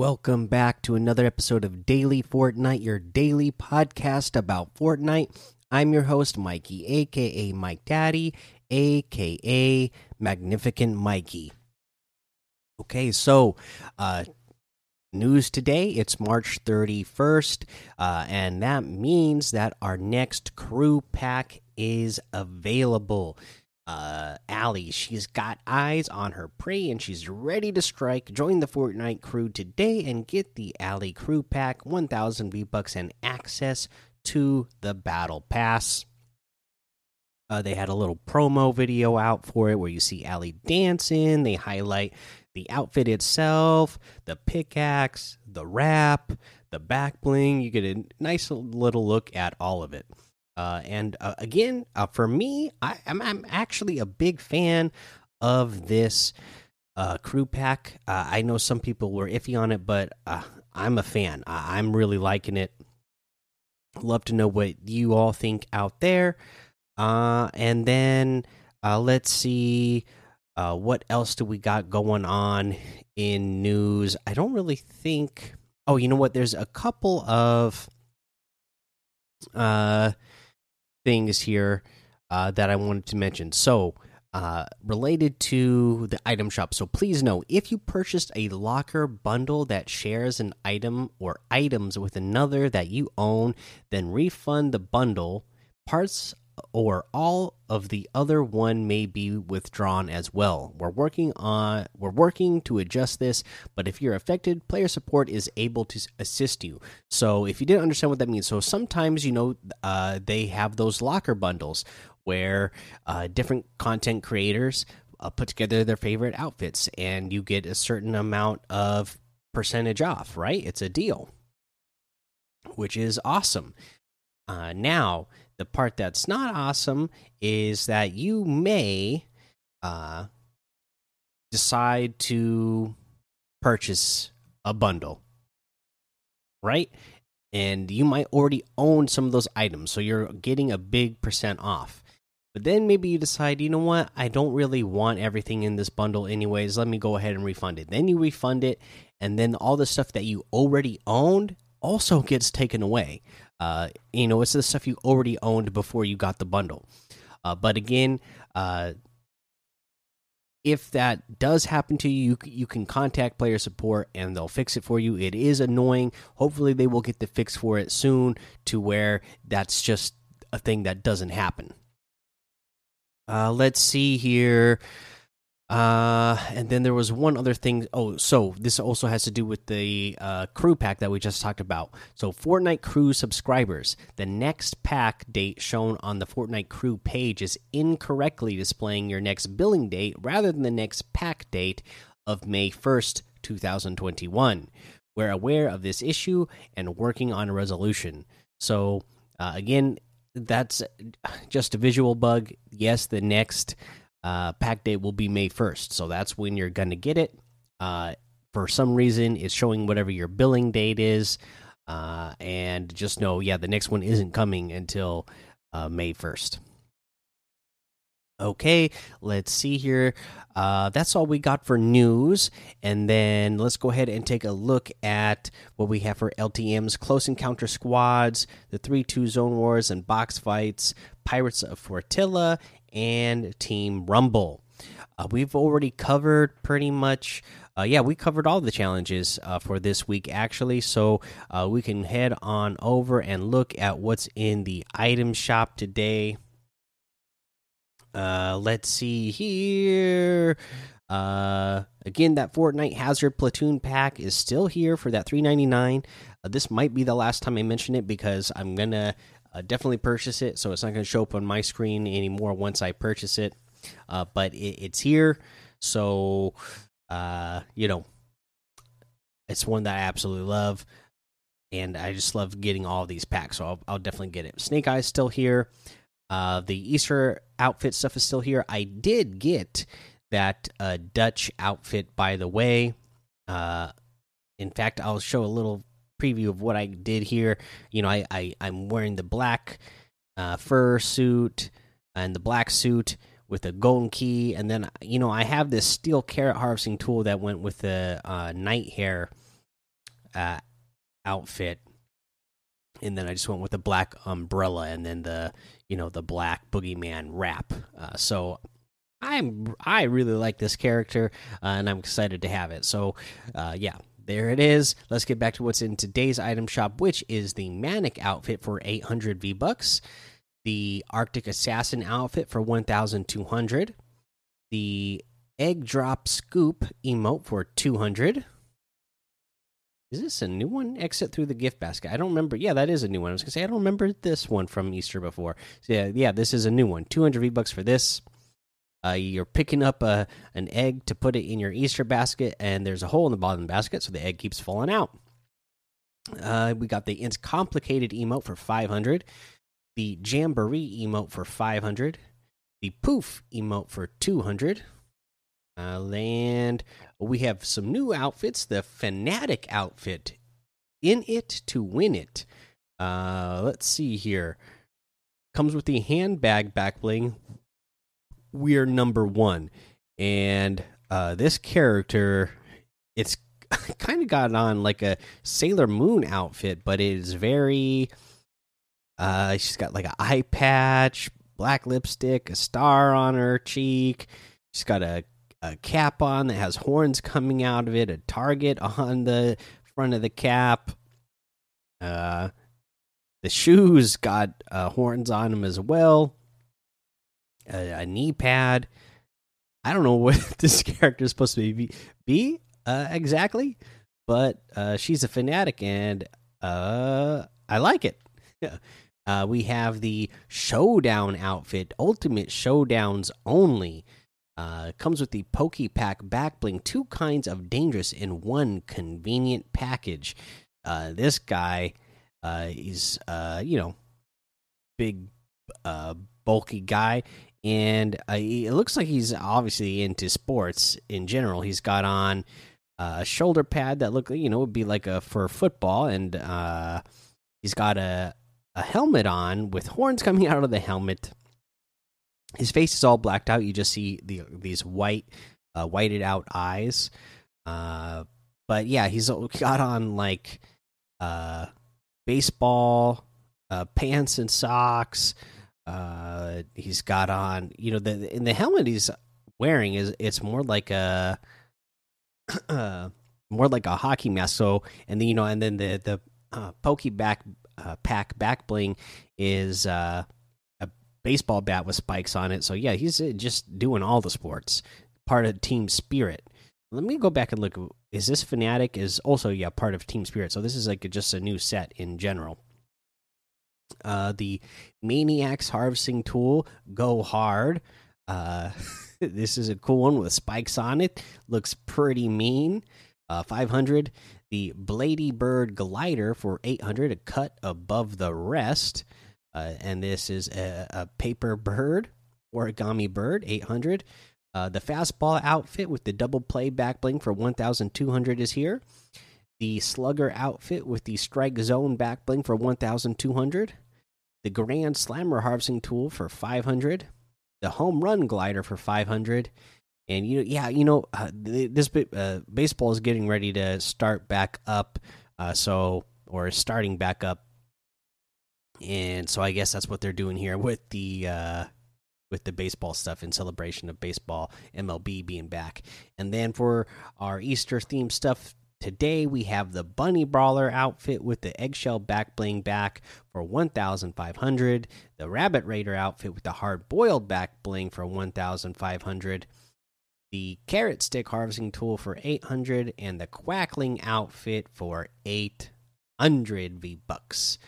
Welcome back to another episode of Daily Fortnite, your daily podcast about Fortnite. I'm your host, Mikey, aka Mike Daddy, aka Magnificent Mikey. Okay, so uh, news today it's March 31st, uh, and that means that our next crew pack is available uh, Alli. She's got eyes on her prey and she's ready to strike. Join the Fortnite crew today and get the Alli Crew Pack, 1000 V Bucks, and access to the Battle Pass. Uh, they had a little promo video out for it where you see Alli dancing. They highlight the outfit itself, the pickaxe, the wrap, the back bling. You get a nice little look at all of it. Uh, and uh, again, uh, for me, I, am I'm, I'm actually a big fan of this uh, crew pack. Uh, I know some people were iffy on it, but uh, I'm a fan. I, am really liking it. Love to know what you all think out there. and then let's see what else do we got going on in news. I don't really think. Oh, you know what? There's a couple of uh things here uh, that I wanted to mention. So, uh, related to the item shop. So, please know if you purchased a locker bundle that shares an item or items with another that you own, then refund the bundle. Parts or all of the other one may be withdrawn as well. We're working on we're working to adjust this, but if you're affected, player support is able to assist you. So if you didn't understand what that means, so sometimes you know uh, they have those locker bundles where uh, different content creators uh, put together their favorite outfits, and you get a certain amount of percentage off. Right? It's a deal, which is awesome. Uh, now the part that's not awesome is that you may uh, decide to purchase a bundle, right? And you might already own some of those items, so you're getting a big percent off. But then maybe you decide, you know what, I don't really want everything in this bundle, anyways. Let me go ahead and refund it. Then you refund it, and then all the stuff that you already owned also gets taken away. Uh, you know, it's the stuff you already owned before you got the bundle. Uh, but again, uh, if that does happen to you, you, you can contact player support and they'll fix it for you. It is annoying. Hopefully, they will get the fix for it soon to where that's just a thing that doesn't happen. Uh, let's see here. Uh, and then there was one other thing. Oh, so this also has to do with the uh, crew pack that we just talked about. So, Fortnite Crew subscribers, the next pack date shown on the Fortnite Crew page is incorrectly displaying your next billing date rather than the next pack date of May 1st, 2021. We're aware of this issue and working on a resolution. So, uh, again, that's just a visual bug. Yes, the next uh, pack date will be May 1st. So that's when you're going to get it. Uh, for some reason, it's showing whatever your billing date is. Uh, and just know, yeah, the next one isn't coming until uh, May 1st. Okay, let's see here. Uh, that's all we got for news. And then let's go ahead and take a look at what we have for LTM's Close Encounter Squads, the 3 2 Zone Wars and Box Fights, Pirates of Fortilla, and Team Rumble. Uh, we've already covered pretty much. Uh, yeah, we covered all the challenges uh, for this week actually, so uh, we can head on over and look at what's in the item shop today. Uh, let's see here. Uh, again, that Fortnite Hazard Platoon pack is still here for that 3.99. Uh, this might be the last time I mention it because I'm gonna uh, definitely purchase it. So it's not to show up on my screen anymore once I purchase it. Uh, but it, it's here. So, uh, you know, it's one that I absolutely love. And I just love getting all these packs. So I'll, I'll definitely get it. Snake Eyes still here. Uh, the Easter outfit stuff is still here. I did get that uh, Dutch outfit, by the way. Uh, in fact, I'll show a little preview of what I did here. You know, I, I I'm wearing the black uh, fur suit and the black suit with a golden key, and then you know I have this steel carrot harvesting tool that went with the uh, Nitehare uh, outfit, and then I just went with the black umbrella, and then the you know the black boogeyman wrap. Uh, so I'm I really like this character, uh, and I'm excited to have it. So uh, yeah, there it is. Let's get back to what's in today's item shop, which is the Manic outfit for 800 V bucks, the Arctic Assassin outfit for 1,200, the Egg Drop Scoop emote for 200. Is this a new one? Exit through the gift basket. I don't remember. Yeah, that is a new one. I was gonna say I don't remember this one from Easter before. So yeah, yeah, this is a new one. 200 V bucks for this. Uh, you're picking up a an egg to put it in your Easter basket, and there's a hole in the bottom of the basket, so the egg keeps falling out. Uh, we got the It's Complicated emote for 500, the Jamboree emote for 500, the Poof emote for 200. Uh, and we have some new outfits. The Fanatic outfit, in it to win it. Uh, let's see here. Comes with the handbag back bling we're number one, and uh, this character, it's kind of got on like a Sailor Moon outfit, but it is very. Uh, she's got like an eye patch, black lipstick, a star on her cheek. She's got a, a cap on that has horns coming out of it, a target on the front of the cap. Uh, the shoes got uh, horns on them as well a, a knee pad. I don't know what this character is supposed to be, be uh, exactly, but uh, she's a fanatic and uh, I like it. Uh, we have the Showdown outfit, Ultimate Showdowns only. Uh, comes with the Pokepack back bling, two kinds of dangerous in one convenient package. Uh, this guy is, you know, big, bulky guy and uh, it looks like he's obviously into sports in general. He's got on uh, a shoulder pad that look, you know, would be like a for football, and uh, he's got a a helmet on with horns coming out of the helmet. His face is all blacked out. You just see the these white, uh, whited out eyes. Uh, but yeah, he's got on like uh, baseball uh, pants and socks. Uh, he's got on, you know, the in the helmet he's wearing is it's more like a uh, more like a hockey mask. So, and then you know, and then the the uh, pokey back uh, pack back bling is uh, baseball bat with spikes on it. So yeah, he's uh, just doing all the sports, part of Team Spirit. Let me go back and look. Is this fanatic? Is also yeah part of Team Spirit. So this is like just a new set in general. Uh, the Maniacs harvesting tool, go hard. Uh, this is a cool one with spikes on it. Looks pretty mean. Uh, 500. The Blady Bird glider for 800, a cut above the rest. Uh, and this is a, a, paper bird, origami bird, 800. Uh, the fastball outfit with the double play back bling for 1,200 is here. The slugger outfit with the strike zone back bling for 1,200 the Grand Slammer harvesting tool for 500, the home run glider for 500, and you know, yeah, you know, uh, this uh, baseball is getting ready to start back up, uh, so or starting back up, and so I guess that's what they're doing here with the uh, with the baseball stuff in celebration of baseball MLB being back, and then for our Easter themed stuff Today we have the Bunny Brawler outfit with the eggshell back bling back for 1500, the Rabbit Raider outfit with the hard boiled back bling for 1500, the Carrot Stick harvesting tool for 800 and the Quackling outfit for 800 V bucks.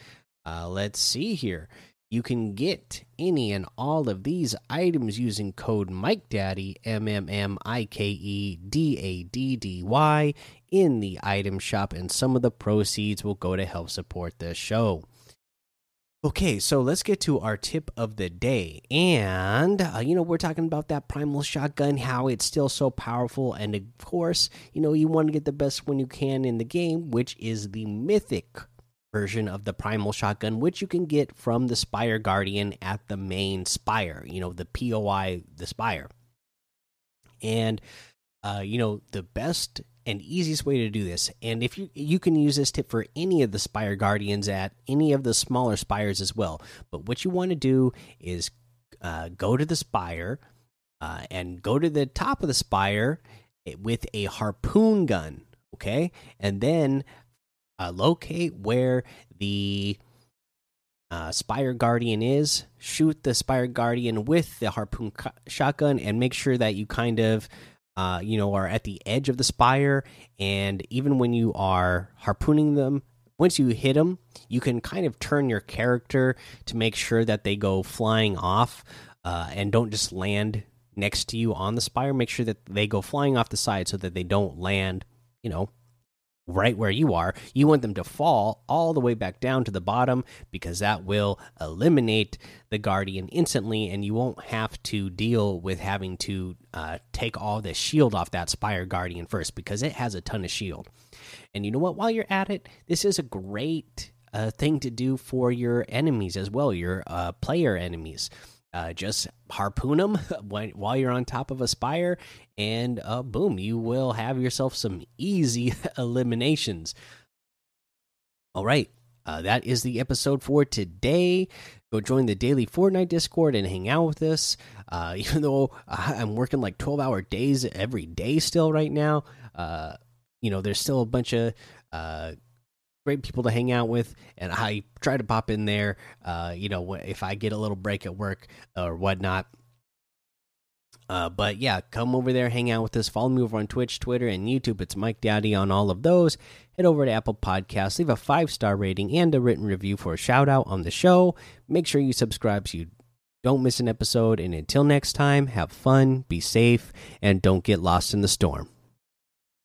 Uh, let's see here. You can get any and all of these items using code MikeDaddy, M M M I K E D A D D Y, in the item shop, and some of the proceeds will go to help support the show. Okay, so let's get to our tip of the day. And, uh, you know, we're talking about that primal shotgun, how it's still so powerful. And of course, you know, you want to get the best one you can in the game, which is the mythic version of the primal shotgun which you can get from the spire guardian at the main spire you know the poi the spire and uh, you know, the best and easiest way to do this, and if you you can use this tip for any of the Spire Guardians at any of the smaller spires as well. But what you want to do is uh, go to the spire uh, and go to the top of the spire with a harpoon gun. Okay, and then uh, locate where the uh, Spire Guardian is. Shoot the Spire Guardian with the harpoon shotgun, and make sure that you kind of, uh, you know, are at the edge of the spire. And even when you are harpooning them, once you hit them, you can kind of turn your character to make sure that they go flying off uh, and don't just land next to you on the spire. Make sure that they go flying off the side so that they don't land, you know, right where you are. You want them to fall all the way back down to the bottom because that will eliminate the guardian instantly, and you won't have to deal with having to uh, take all the shield off that spire guardian first because it has a ton of shield. And you know what? While you're at it, this is a great uh, thing to do for your enemies as well, your uh, player enemies uh, just harpoon them while you're on top of a spire, and uh, boom, you will have yourself some easy eliminations. All right, uh, that is the episode for today. Go join the daily Fortnite Discord and hang out with us. Uh, even though I'm working like 12 hour days every day still right now, uh, you know, there's still a bunch of uh, great people to hang out with, and I try to pop in there. Uh, you know, if I get a little break at work or whatnot. Uh, but yeah, come over there, hang out with us. Follow me over on Twitch, Twitter, and YouTube. It's Mike Daddy on all of those. Head over to Apple Podcasts, leave a five star rating and a written review for a shout out on the show. Make sure you subscribe so you don't miss an episode. And until next time, have fun, be safe, and don't get lost in the storm.